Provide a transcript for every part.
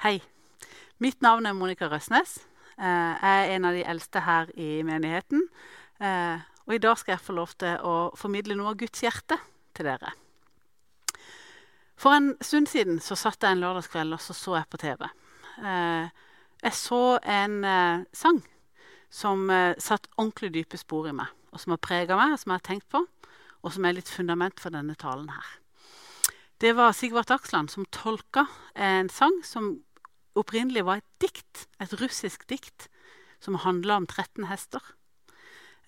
Hei. Mitt navn er Monica Røsnes. Eh, Jeg er en av de eldste her i menigheten. Eh, Og i dag skal jeg få lov til å formidle noe av Guds hjerte til dere. For en stund siden så satt jeg en lørdagskveld og så, så jeg på TV. Eh, Jeg så en sang som satt ordentlig dype spor i meg, og som har prega meg, og som jeg har tenkt på, og som er litt fundament for denne talen her. Det var Sigvart Aksland som tolka en sang som opprinnelig var et dikt, et russisk dikt, som handla om 13 hester.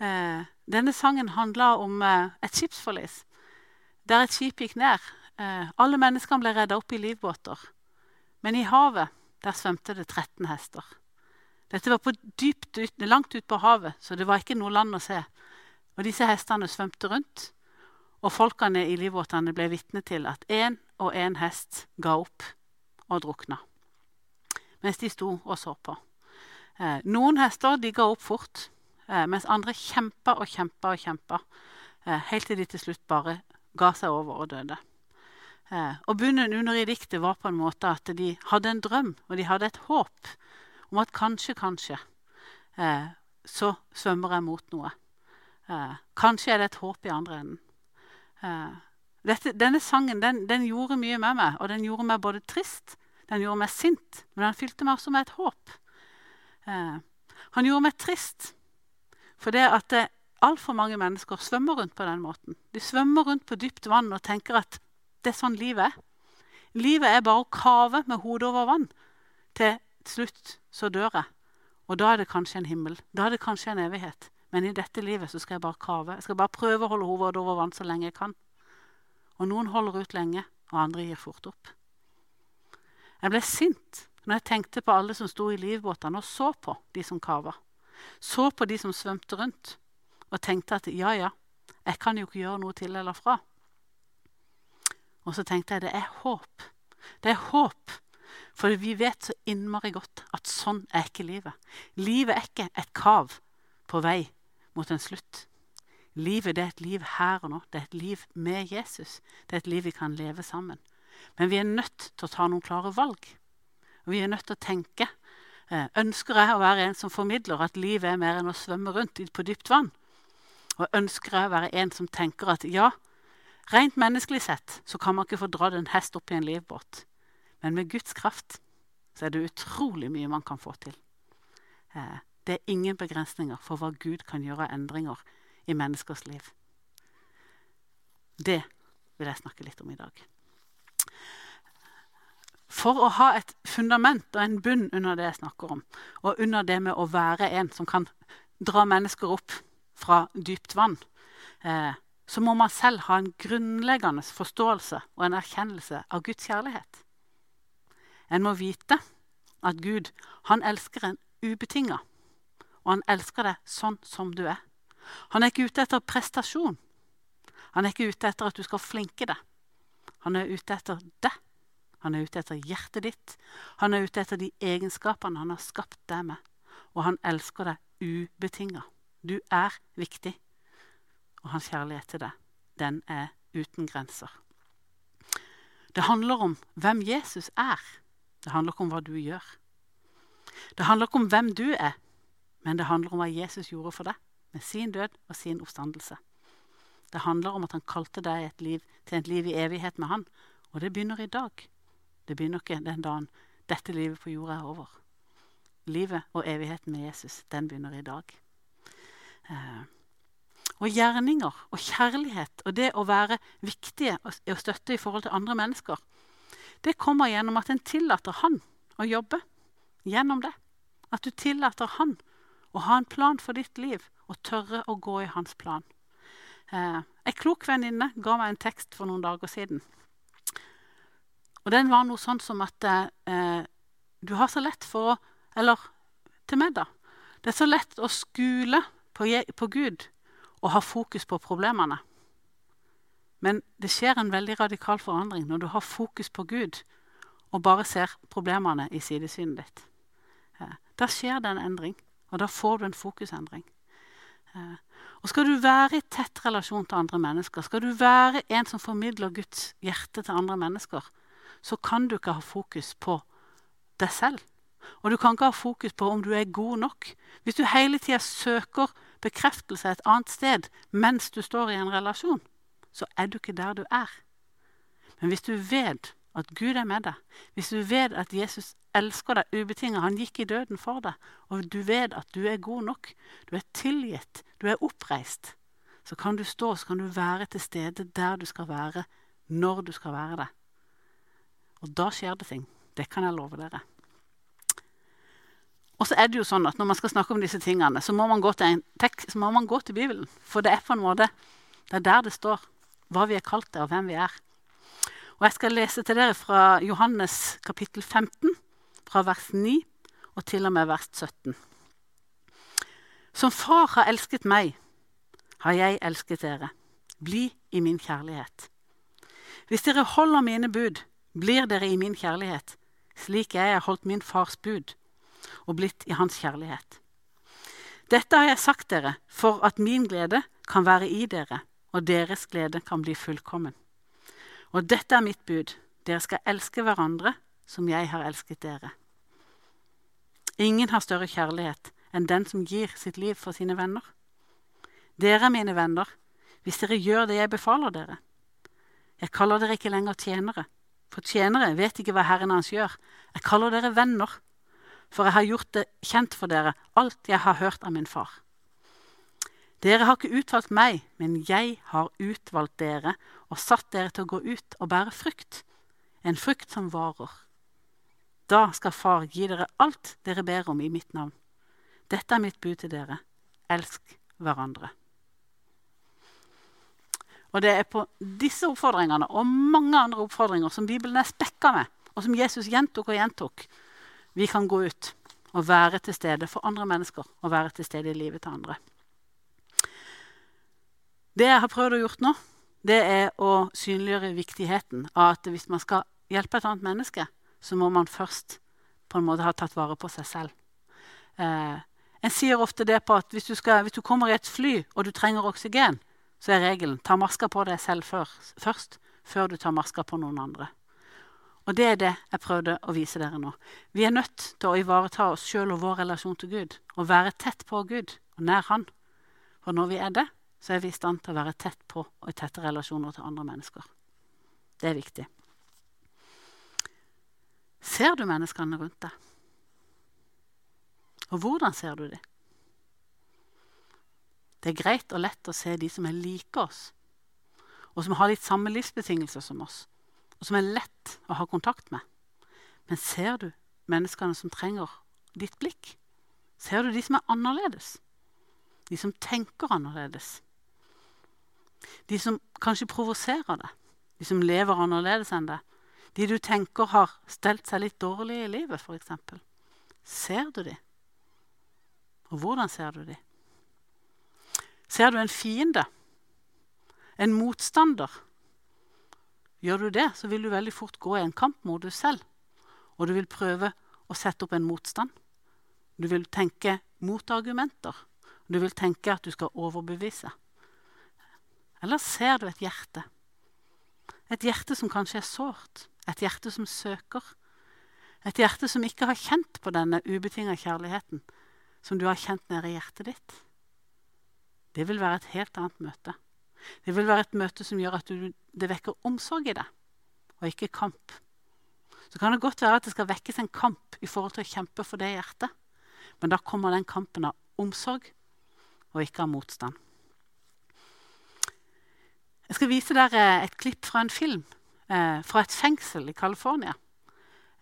Eh, denne sangen handla om eh, et skipsforlis, der et skip gikk ned. Eh, alle menneskene ble redda opp i livbåter, men i havet der svømte det 13 hester. Dette var dypt ut, langt ut på havet, så det var ikke noe land å se. Og disse hestene svømte rundt, og folkene i livbåtene ble vitne til at én og én hest ga opp og drukna mens de sto og så på. Eh, noen hester de ga opp fort, eh, mens andre kjempa og kjempa og kjempa, eh, helt til de til slutt bare ga seg over og døde. Eh, og bunnen under i diktet var på en måte at de hadde en drøm, og de hadde et håp om at kanskje, kanskje eh, så svømmer jeg mot noe. Eh, kanskje er det et håp i andre enden. Dette, denne sangen den, den gjorde mye med meg, og den gjorde meg både trist den gjorde meg sint, men den fylte meg også med et håp. Eh, han gjorde meg trist for det at eh, altfor mange mennesker svømmer rundt på den måten. De svømmer rundt på dypt vann og tenker at det er sånn livet er. Livet er bare å kave med hodet over vann. Til slutt så dør jeg. Og da er det kanskje en himmel. Da er det kanskje en evighet. Men i dette livet så skal jeg bare kave. Jeg skal bare prøve å holde hodet over vann så lenge jeg kan. Og noen holder ut lenge, og andre gir fort opp. Jeg ble sint når jeg tenkte på alle som sto i livbåtene og så på de som kava. Så på de som svømte rundt, og tenkte at ja, ja, jeg kan jo ikke gjøre noe til eller fra. Og så tenkte jeg det er håp. Det er håp. For vi vet så innmari godt at sånn er ikke livet. Livet er ikke et kav på vei mot en slutt. Livet er et liv her og nå. Det er et liv med Jesus. Det er et liv vi kan leve sammen. Men vi er nødt til å ta noen klare valg. Vi er nødt til å tenke. Eh, ønsker jeg å være en som formidler at livet er mer enn å svømme rundt på dypt vann? Og ønsker jeg å være en som tenker at ja, rent menneskelig sett så kan man ikke få dratt en hest opp i en livbåt. Men med Guds kraft så er det utrolig mye man kan få til. Eh, det er ingen begrensninger for hva Gud kan gjøre av endringer i menneskers liv. Det vil jeg snakke litt om i dag. For å ha et fundament og en bunn under det jeg snakker om, og under det med å være en som kan dra mennesker opp fra dypt vann, eh, så må man selv ha en grunnleggende forståelse og en erkjennelse av Guds kjærlighet. En må vite at Gud han elsker en ubetinga, og han elsker deg sånn som du er. Han er ikke ute etter prestasjon. Han er ikke ute etter at du skal flinke deg. Han er ute etter deg. Han er ute etter hjertet ditt. Han er ute etter de egenskapene han har skapt deg med. Og han elsker deg ubetinga. Du er viktig. Og hans kjærlighet til deg, den er uten grenser. Det handler om hvem Jesus er. Det handler ikke om hva du gjør. Det handler ikke om hvem du er, men det handler om hva Jesus gjorde for deg med sin død og sin oppstandelse. Det handler om at han kalte deg et liv, til et liv i evighet med han. Og det begynner i dag. Det begynner ikke den dagen dette livet på jorda er over. Livet og evigheten med Jesus, den begynner i dag. Eh, og gjerninger og kjærlighet og det å være viktige og, støtte i forhold til andre mennesker, det kommer gjennom at en tillater han å jobbe gjennom det. At du tillater han å ha en plan for ditt liv og tørre å gå i hans plan. Eh, en klok venninne ga meg en tekst for noen dager siden. Og den var noe sånn som at eh, du har så lett for å Eller til meg, da. Det er så lett å skule på, på Gud og ha fokus på problemene. Men det skjer en veldig radikal forandring når du har fokus på Gud og bare ser problemene i sidesynet ditt. Eh, da skjer det en endring, og da får du en fokusendring. Eh, og skal du være i tett relasjon til andre mennesker, skal du være en som formidler Guds hjerte til andre mennesker, så kan du ikke ha fokus på deg selv. Og du kan ikke ha fokus på om du er god nok. Hvis du hele tida søker bekreftelse et annet sted mens du står i en relasjon, så er du ikke der du er. Men hvis du vet at Gud er med deg, hvis du vet at Jesus elsker deg ubetinget, han gikk i døden for deg, og du vet at du er god nok, du er tilgitt, du er oppreist, så kan du stå så kan du være til stede der du skal være, når du skal være det. Og da skjer det ting. Det kan jeg love dere. Og så er det jo sånn at Når man skal snakke om disse tingene, så må man gå til, en tekst, så må man gå til Bibelen. For det er på en måte, det er der det står hva vi er kalt til, og hvem vi er. Og Jeg skal lese til dere fra Johannes kapittel 15, fra vers 9 og til og med vers 17. Som Far har elsket meg, har jeg elsket dere. Bli i min kjærlighet. Hvis dere holder mine bud, blir dere i min kjærlighet, slik jeg har holdt min fars bud og blitt i hans kjærlighet. Dette har jeg sagt dere for at min glede kan være i dere, og deres glede kan bli fullkommen. Og dette er mitt bud. Dere skal elske hverandre som jeg har elsket dere. Ingen har større kjærlighet enn den som gir sitt liv for sine venner. Dere er mine venner hvis dere gjør det jeg befaler dere. Jeg kaller dere ikke lenger tjenere, for tjenere vet ikke hva Herren hans gjør. Jeg kaller dere venner for jeg har gjort det kjent for dere, alt jeg har hørt av min far. Dere har ikke utvalgt meg, men jeg har utvalgt dere og satt dere til å gå ut og bære frukt, en frukt som varer. Da skal Far gi dere alt dere ber om i mitt navn. Dette er mitt bud til dere. Elsk hverandre. Og det er på disse oppfordringene og mange andre oppfordringer som Bibelen er spekka med, og som Jesus gjentok og gjentok, vi kan gå ut og være til stede for andre mennesker og være til stede i livet til andre. Det jeg har prøvd å gjøre nå, det er å synliggjøre viktigheten av at hvis man skal hjelpe et annet menneske, så må man først på en måte ha tatt vare på seg selv. Eh, en sier ofte det på at hvis du, skal, hvis du, kommer i et fly og du trenger oksygen, så er regelen ta maska på deg selv før, først, før du tar maska på noen andre. Og det er det jeg prøvde å vise dere nå. Vi er nødt til å ivareta oss sjøl og vår relasjon til Gud. Og være tett på Gud og nær Han. For når vi er det, så er vi i stand til å være tett på og i tette relasjoner til andre mennesker. Det er viktig. Ser du menneskene rundt deg? Og hvordan ser du dem? Det er greit og lett å se de som er like oss, og som har litt samme livsbetingelser som oss og som er lett å ha kontakt med. Men ser du menneskene som trenger ditt blikk? Ser du de som er annerledes? De som tenker annerledes? De som kanskje provoserer deg? De som lever annerledes enn deg? De du tenker har stelt seg litt dårlig i livet, f.eks. Ser du de? Og hvordan ser du de? Ser du en fiende? En motstander? Gjør du det, så vil du veldig fort gå i en kamp mot deg selv. Og du vil prøve å sette opp en motstand. Du vil tenke motargumenter. Du vil tenke at du skal overbevise. Eller ser du et hjerte? Et hjerte som kanskje er sårt. Et hjerte som søker. Et hjerte som ikke har kjent på denne ubetinga kjærligheten som du har kjent nede i hjertet ditt. Det vil være et helt annet møte. Det vil være et møte som gjør at du, det vekker omsorg i deg, og ikke kamp. Så kan det godt være at det skal vekkes en kamp i forhold til å kjempe for det hjertet. Men da kommer den kampen av omsorg og ikke av motstand. Jeg skal vise dere et klipp fra en film eh, fra et fengsel i California.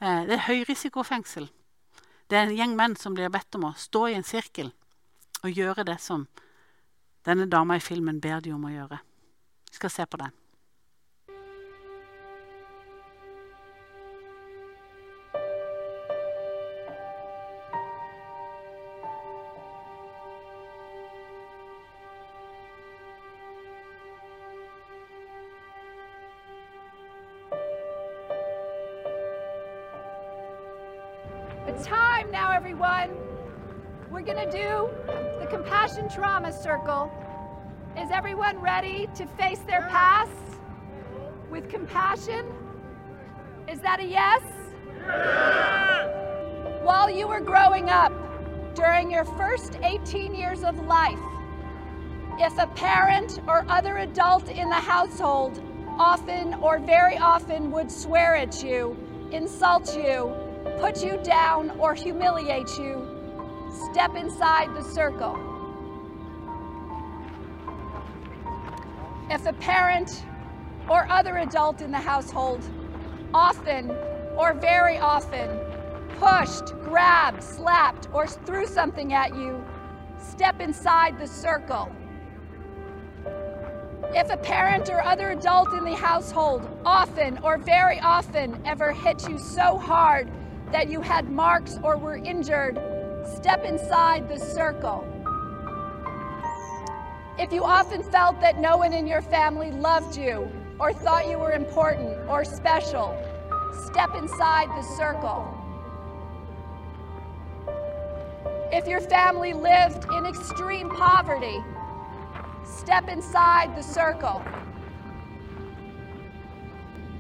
Eh, det er et høyrisikofengsel. Det er en gjeng menn som blir bedt om å stå i en sirkel og gjøre det som denne dama i filmen ber de om å gjøre. Vi skal se på den. Circle. Is everyone ready to face their past with compassion? Is that a yes? While you were growing up, during your first 18 years of life, if a parent or other adult in the household often or very often would swear at you, insult you, put you down, or humiliate you, step inside the circle. If a parent or other adult in the household often or very often pushed, grabbed, slapped, or threw something at you, step inside the circle. If a parent or other adult in the household often or very often ever hit you so hard that you had marks or were injured, step inside the circle. If you often felt that no one in your family loved you or thought you were important or special, step inside the circle. If your family lived in extreme poverty, step inside the circle.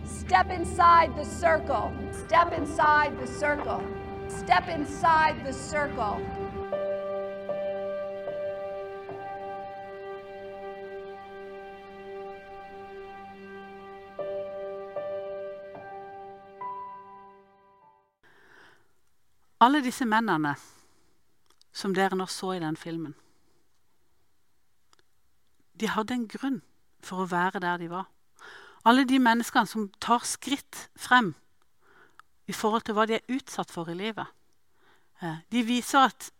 Step inside the circle. Step inside the circle. Step inside the circle. Alle disse mennene som dere nå så i den filmen, de hadde en grunn for å være der de var. Alle de menneskene som tar skritt frem i forhold til hva de er utsatt for i livet. Eh, de viser at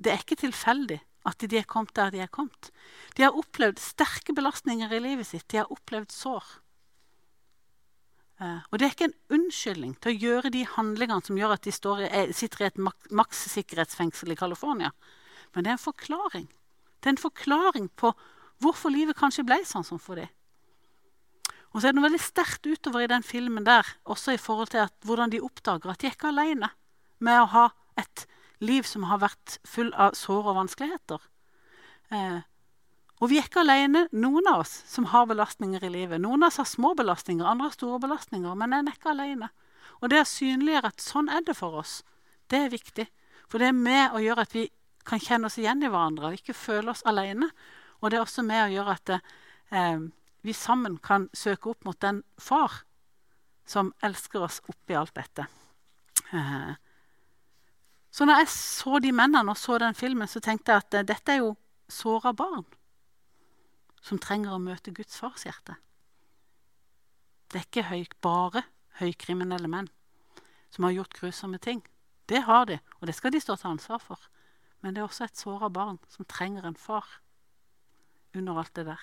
det er ikke tilfeldig at de er kommet der de er kommet. De har opplevd sterke belastninger i livet sitt. De har opplevd sår. Eh, og det er ikke en unnskyldning til å gjøre de handlingene som gjør at de i, sitter i et makssikkerhetsfengsel i California. Men det er en forklaring. Det er en forklaring på hvorfor livet kanskje ble sånn som for dem. Og så er det noe veldig sterkt utover i den filmen der, også i forhold til at, hvordan de oppdager at de er ikke alene med å ha et liv som har vært full av sår og vanskeligheter. Eh, og vi er ikke alene, noen av oss som har belastninger i livet. Noen av oss har små belastninger, andre har store belastninger, men en er ikke alene. Og det å synliggjøre at sånn er det for oss, det er viktig. For det er med å gjøre at vi kan kjenne oss igjen i hverandre og ikke føle oss alene. Og det er også med å gjøre at eh, vi sammen kan søke opp mot den far som elsker oss oppi alt dette. Eh, så når jeg så de mennene og så den filmen, så tenkte jeg at eh, dette er jo såra barn som trenger å møte Guds fars hjerte. Det er ikke høy, bare høykriminelle menn som har gjort grusomme ting. Det har de, og det skal de stå til ansvar for. Men det er også et såra barn som trenger en far under alt det der.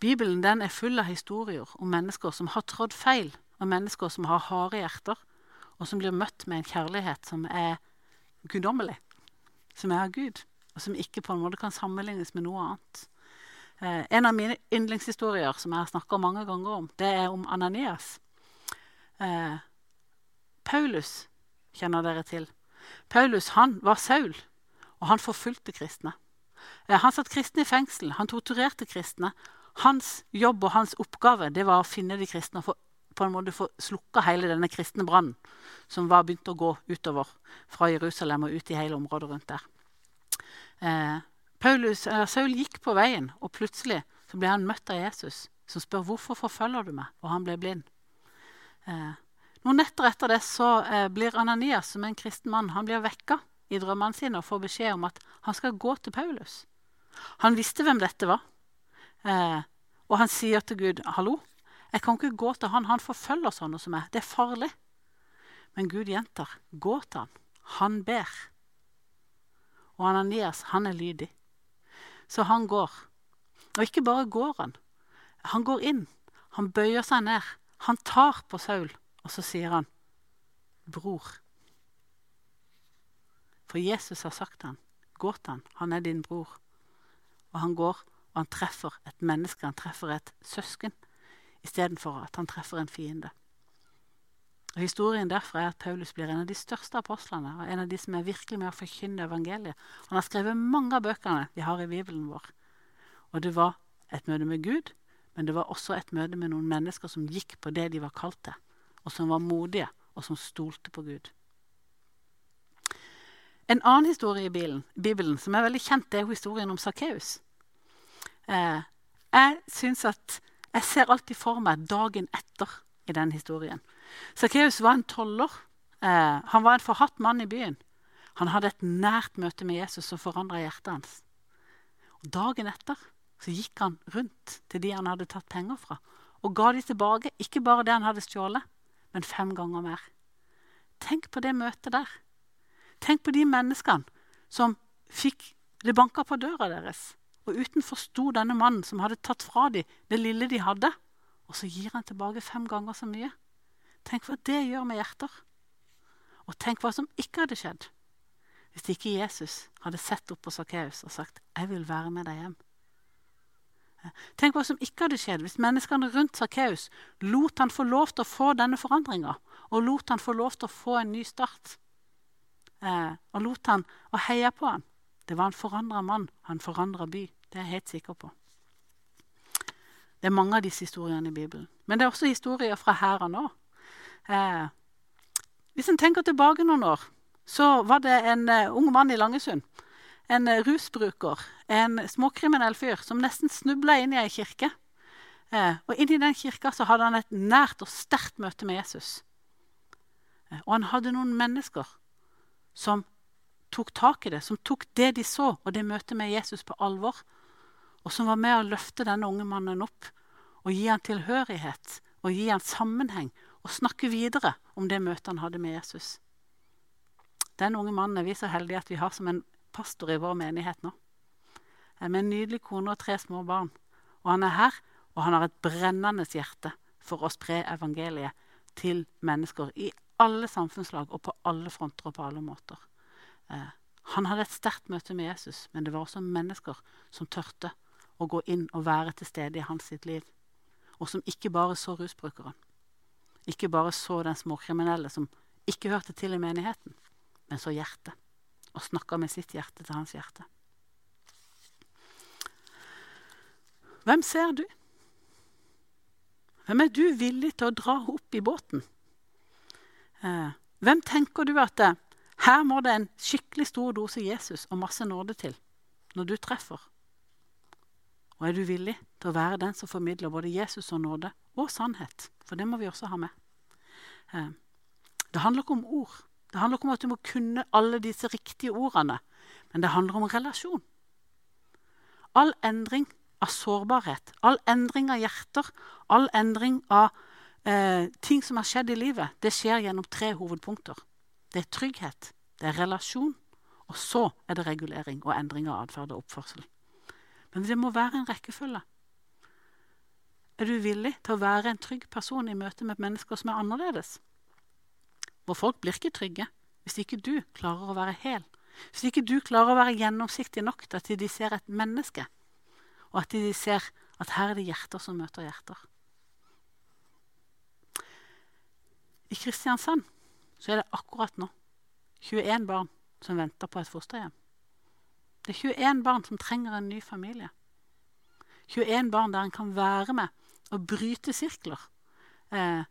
Bibelen den er full av historier om mennesker som har trådd feil, og mennesker som har harde hjerter, og som blir møtt med en kjærlighet som er guddommelig, som er av Gud, og som ikke på en måte kan sammenlignes med noe annet. Eh, en av mine yndlingshistorier som jeg har snakka mange ganger om, det er om Ananias. Eh, Paulus kjenner dere til. Paulus han var Saul, og han forfulgte kristne. Eh, han satt kristne i fengsel, han torturerte kristne. Hans jobb og hans oppgave det var å finne de kristne og få, på en måte få slukka hele denne kristne brannen som var begynt å gå utover fra Jerusalem og ut i hele området rundt der. Eh, Paulus, Saul gikk på veien, og plutselig så ble han møtt av Jesus, som spør hvorfor forfølger du meg, og han ble blind. Eh, noen netter etter det så eh, blir Ananias, som er en kristen mann, han blir vekka i drømmene sine og får beskjed om at han skal gå til Paulus. Han visste hvem dette var. Eh, og han sier til Gud, 'Hallo, jeg kan ikke gå til han. Han forfølger sånne som meg. Det er farlig.' Men Gud gjentar, 'Gå til han. Han ber.' Og Ananias, han er lydig. Så han går. Og ikke bare går han. Han går inn. Han bøyer seg ned. Han tar på Saul, og så sier han, 'Bror'. For Jesus har sagt han, gå til han, han er din bror. Og han går, og han treffer et menneske, han treffer et søsken, istedenfor at han treffer en fiende. Og Historien derfra er at Paulus blir en av de største apostlene, og en av de som er virkelig med å forkynne evangeliet. Han har skrevet mange av bøkene vi har i Bibelen vår. Og det var et møte med Gud, men det var også et møte med noen mennesker som gikk på det de var kalt til, og som var modige, og som stolte på Gud. en annen historie i Bibelen, Bibelen som er veldig kjent, det er historien om Sakkeus. Eh, jeg synes at jeg ser alltid for meg dagen etter i den historien. Sakkeus var en toller. Eh, han var en forhatt mann i byen. Han hadde et nært møte med Jesus som forandra hjertet hans. Og dagen etter så gikk han rundt til de han hadde tatt penger fra, og ga de tilbake, ikke bare det han hadde stjålet, men fem ganger mer. Tenk på det møtet der. Tenk på de menneskene som fikk det banka på døra deres. Og utenfor sto denne mannen som hadde tatt fra dem det lille de hadde. Og så gir han tilbake fem ganger så mye. Tenk hva det gjør med hjerter. Og tenk hva som ikke hadde skjedd hvis ikke Jesus hadde sett opp på Sakkeus og sagt 'Jeg vil være med deg hjem'. Tenk hva som ikke hadde skjedd hvis menneskene rundt Sakkeus lot han få lov til å få denne forandringa, og lot han få lov til å få en ny start. Eh, og lot han å heie på han. Det var en forandra mann, han forandra by. Det er jeg helt sikker på. Det er mange av disse historiene i Bibelen. Men det er også historier fra her og. Eh, hvis en tenker tilbake noen år, så var det en uh, ung mann i Langesund. En uh, rusbruker, en småkriminell fyr, som nesten snubla inn i ei kirke. Eh, og inni den kirka så hadde han et nært og sterkt møte med Jesus. Eh, og han hadde noen mennesker som tok tak i det, som tok det de så, og det møtet med Jesus på alvor. Og som var med å løfte denne unge mannen opp og gi han tilhørighet og gi han sammenheng. Og snakke videre om det møtet han hadde med Jesus. Den unge mannen er vi så heldige at vi har som en pastor i vår menighet nå. Med en nydelig kone og tre små barn. Og han er her, og han har et brennende hjerte for å spre evangeliet til mennesker i alle samfunnslag og på alle fronter og på alle måter. Eh, han hadde et sterkt møte med Jesus, men det var også mennesker som tørte å gå inn og være til stede i hans sitt liv. Og som ikke bare så rusbrukeren. Ikke bare så den småkriminelle som ikke hørte til i menigheten, men så hjertet. Og snakka med sitt hjerte til hans hjerte. Hvem ser du? Hvem er du villig til å dra opp i båten? Eh, hvem tenker du at det, her må det en skikkelig stor dose Jesus og masse nåde til når du treffer? Og er du villig til å være den som formidler både Jesus og nåde og sannhet? For det må vi også ha med. Eh, det handler ikke om ord. Det handler ikke om at du må kunne alle disse riktige ordene, men det handler om relasjon. All endring av sårbarhet, all endring av hjerter, all endring av eh, ting som har skjedd i livet, det skjer gjennom tre hovedpunkter. Det er trygghet, det er relasjon, og så er det regulering og endring av atferd og oppførsel. Men det må være en rekkefølge. Er du villig til å være en trygg person i møte med mennesker som er annerledes? For folk blir ikke trygge hvis ikke du klarer å være hel. Hvis ikke du klarer å være gjennomsiktig nok til at de ser et menneske, og at de ser at her er det hjerter som møter hjerter. I Kristiansand så er det akkurat nå 21 barn som venter på et fosterhjem. Det er 21 barn som trenger en ny familie. 21 barn der en kan være med og bryte sirkler. Eh,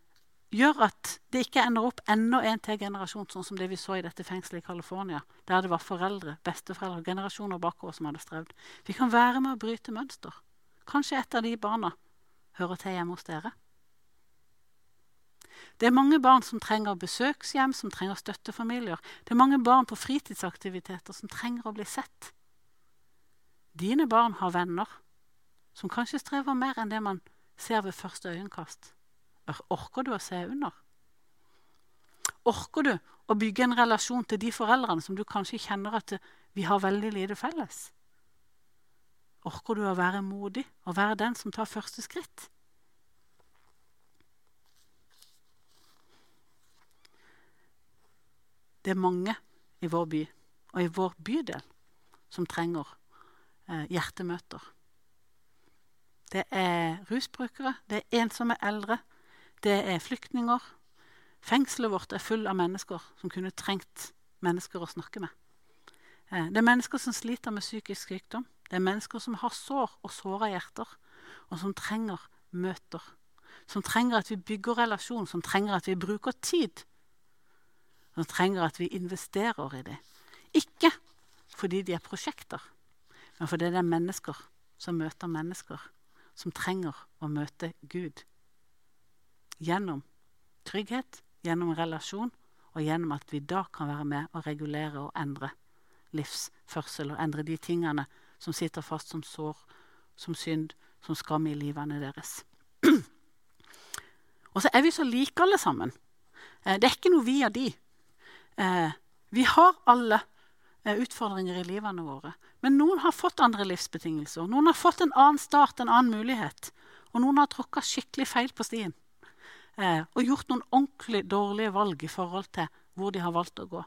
gjør at det ikke ender opp enda en til generasjon, sånn som det vi så i dette fengselet i California, der det var foreldre, besteforeldre, generasjoner bakover som hadde strevd. Vi kan være med å bryte mønster. Kanskje et av de barna hører til hjemme hos dere. Det er mange barn som trenger besøkshjem, som trenger støttefamilier. Det er mange barn på fritidsaktiviteter som trenger å bli sett. Dine barn har venner som kanskje strever mer enn det man ser ved første øyekast. Orker du å se under? Orker du å bygge en relasjon til de foreldrene som du kanskje kjenner at vi har veldig lite felles? Orker du å være modig og være den som tar første skritt? Det er mange i vår by og i vår bydel som trenger hjertemøter. Det er rusbrukere, det er ensomme eldre, det er flyktninger. Fengselet vårt er full av mennesker som kunne trengt mennesker å snakke med. Eh, det er mennesker som sliter med psykisk sykdom. Det er mennesker som har sår og såra hjerter, og som trenger møter. Som trenger at vi bygger relasjon, som trenger at vi bruker tid. Som trenger at vi investerer i det. Ikke fordi de er prosjekter, men fordi det er mennesker som møter mennesker som trenger å møte Gud. Gjennom trygghet, gjennom relasjon, og gjennom at vi da kan være med og regulere og endre livsførsel og endre de tingene som sitter fast som sår, som synd, som skam i livene deres. og så er vi så like alle sammen. Eh, det er ikke noe vi og de. Eh, vi har alle utfordringer i livene våre. Men noen har fått andre livsbetingelser. Noen har fått en annen start, en annen mulighet. Og noen har tråkka skikkelig feil på stien. og gjort noen ordentlig dårlige valg i forhold til hvor de har valgt å gå.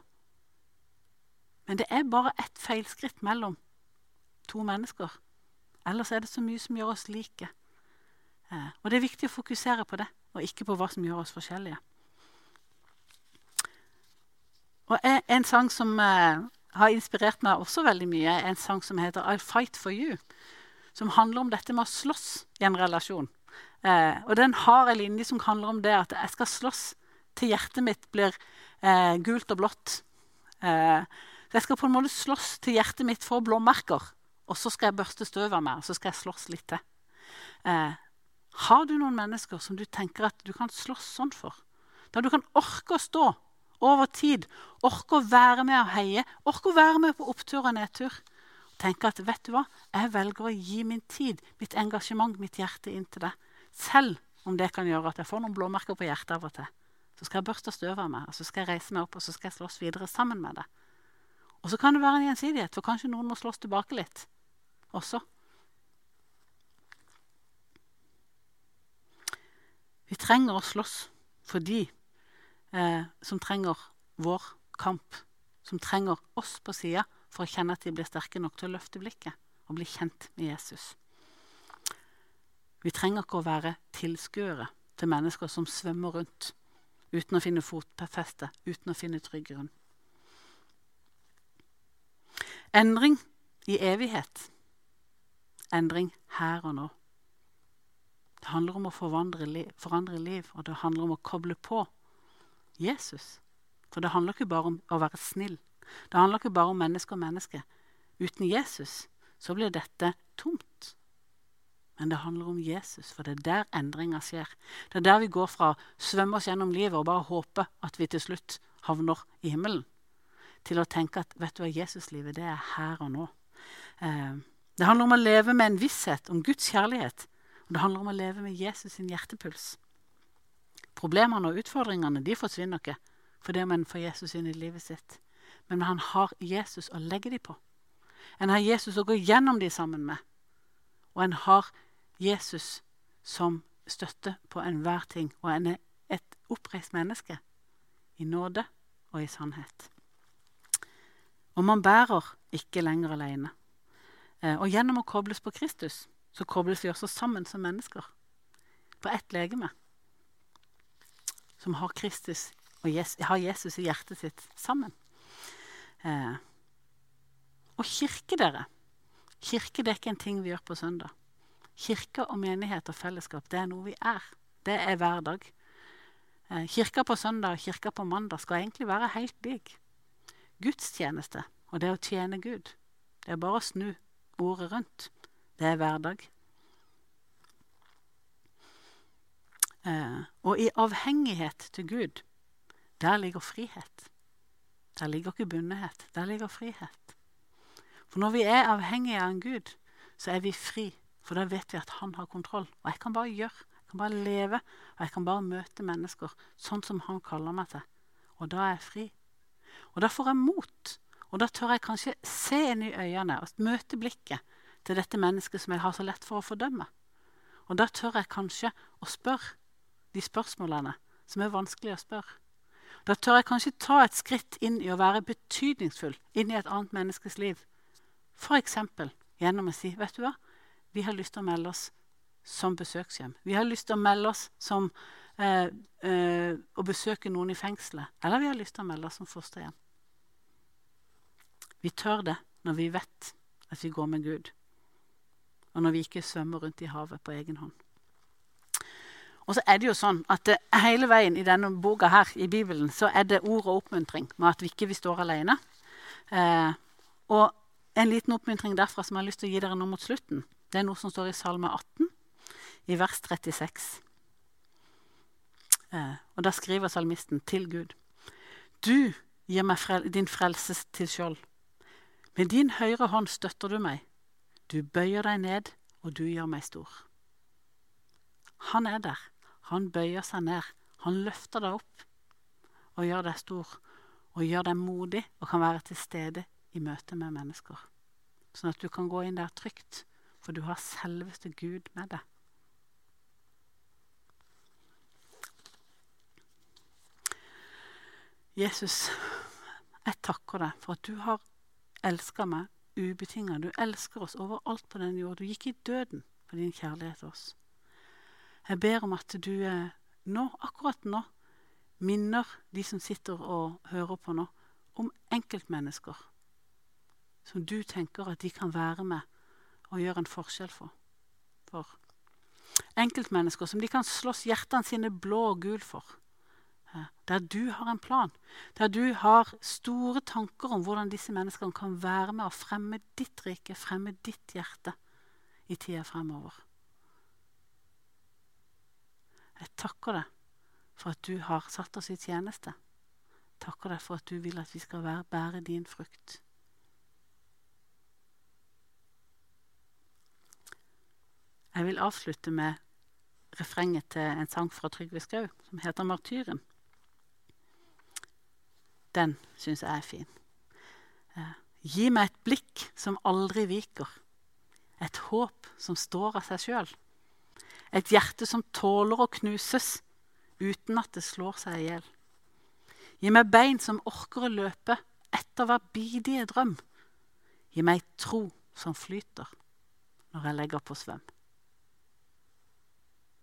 Men det er bare ett feilskritt mellom to mennesker. Ellers er det så mye som gjør oss like. og det er viktig å fokusere på det, og ikke på hva som gjør oss forskjellige. Og En sang som eh, har inspirert meg også veldig mye, en sang som heter 'I'll Fight For You'. Som handler om dette med å slåss i en relasjon. Eh, og den har en linje som handler om det at jeg skal slåss til hjertet mitt blir eh, gult og blått. Eh, jeg skal på en måte slåss til hjertet mitt får blåmerker. Og så skal jeg børste støv av meg, og så skal jeg slåss litt til. Eh, har du noen mennesker som du tenker at du kan slåss sånn for? Der du kan orke å stå over tid. Orke å være med og heie. Orke å være med på opptur og nedtur. Tenke at vet du hva, jeg velger å gi min tid, mitt engasjement, mitt hjerte inn til det. Selv om det kan gjøre at jeg får noen blåmerker på hjertet av og til. Så skal jeg børste støv av meg, og så skal jeg reise meg opp og så skal jeg slåss videre sammen med det. Og så kan det være en gjensidighet, for kanskje noen må slåss tilbake litt også. Vi trenger å slåss fordi eh, som trenger vår kamp. Som trenger oss på sida for å kjenne at de blir sterke nok til å løfte blikket og bli kjent med Jesus. Vi trenger ikke å være tilskuere til mennesker som svømmer rundt uten å finne fotfeste, uten å finne trygg grunn. Endring i evighet. Endring her og nå. Det handler om å forandre liv, forandre liv, og det handler om å koble på Jesus. For det handler ikke bare om å være snill. Det handler ikke bare om menneske og menneske. Uten Jesus så blir dette tomt. Men det handler om Jesus, for det er der endringa skjer. Det er der vi går fra å svømme oss gjennom livet og bare håpe at vi til slutt havner i himmelen, til å tenke at vet du hva, Jesuslivet det er her og nå. Eh, det handler om å leve med en visshet om Guds kjærlighet. Og det handler om å leve med Jesus sin hjertepuls. Problemene og utfordringene de forsvinner ikke fordi man får Jesus inn i livet sitt. Men han har Jesus å legge dem på. En har Jesus å gå gjennom dem sammen med. Og en har Jesus som støtte på enhver ting. Og en er et oppreist menneske i nåde og i sannhet. Og man bærer ikke lenger alene. Eh, og gjennom å kobles på Kristus så kobles vi også sammen som mennesker. På ett legeme som har Kristus og Jesus, har Jesus i hjertet sitt sammen. Eh, og kirke, dere. Kirke det er ikke en ting vi gjør på søndag. Kirke og menighet og fellesskap det er noe vi er. Det er hverdag. Eh, kirka på søndag og kirka på mandag skal egentlig være helt lik. Gudstjeneste og det å tjene Gud. Det er bare å snu ordet rundt. Det er hverdag. Eh, og i avhengighet til Gud, der ligger frihet. Der ligger ikke bundenhet. Der ligger frihet. For når vi er avhengige av en Gud, så er vi fri. For da vet vi at han har kontroll. Og jeg kan bare gjøre, jeg kan bare leve, og jeg kan bare møte mennesker sånn som han kaller meg til. Og da er jeg fri. Og da får jeg mot. Og da tør jeg kanskje se inn i øynene og møte blikket til dette mennesket som jeg har så lett for å fordømme. Og da tør jeg kanskje å spørre de spørsmålene som er vanskelig å spørre. Da tør jeg kanskje ta et skritt inn i å være betydningsfull inn i et annet menneskes liv. F.eks. gjennom å si vet du hva, vi har lyst til å melde oss som besøkshjem. Vi har lyst til å melde oss som eh, eh, å besøke noen i fengselet. Eller vi har lyst til å melde oss som fosterhjem. Vi tør det når vi vet at vi går med Gud, og når vi ikke svømmer rundt i havet på egen hånd. Og så er det jo sånn at Hele veien i denne boka her, i Bibelen så er det ord og oppmuntring med at vi ikke vi står alene. Eh, og en liten oppmuntring derfra som jeg har lyst til å gi dere nå mot slutten, det er noe som står i Salme 18, i vers 36. Eh, og da skriver salmisten til Gud. Du gir meg frel din frelse til skjold. Med din høyre hånd støtter du meg. Du bøyer deg ned, og du gjør meg stor. Han er der. Han bøyer seg ned. Han løfter deg opp og gjør deg stor. Og gjør deg modig og kan være til stede i møte med mennesker. Sånn at du kan gå inn der trygt, for du har selveste Gud med deg. Jesus, jeg takker deg for at du har elska meg ubetinga. Du elsker oss overalt på denne jord. Du gikk i døden for din kjærlighet til oss. Jeg ber om at du eh, nå, akkurat nå, minner de som sitter og hører på nå, om enkeltmennesker som du tenker at de kan være med og gjøre en forskjell for. for. Enkeltmennesker som de kan slåss hjertene sine blå og gul for. Der du har en plan. Der du har store tanker om hvordan disse menneskene kan være med og fremme ditt rike, fremme ditt hjerte i tida fremover. Jeg takker deg for at du har satt oss i tjeneste. Takker deg for at du vil at vi skal være, bære din frukt. Jeg vil avslutte med refrenget til en sang fra Trygve Skau som heter 'Martyren'. Den syns jeg er fin. Eh, gi meg et blikk som aldri viker. Et håp som står av seg sjøl. Et hjerte som tåler å knuses uten at det slår seg i hjel. Gi meg bein som orker å løpe etter hver bidige drøm. Gi meg tro som flyter når jeg legger på svøm.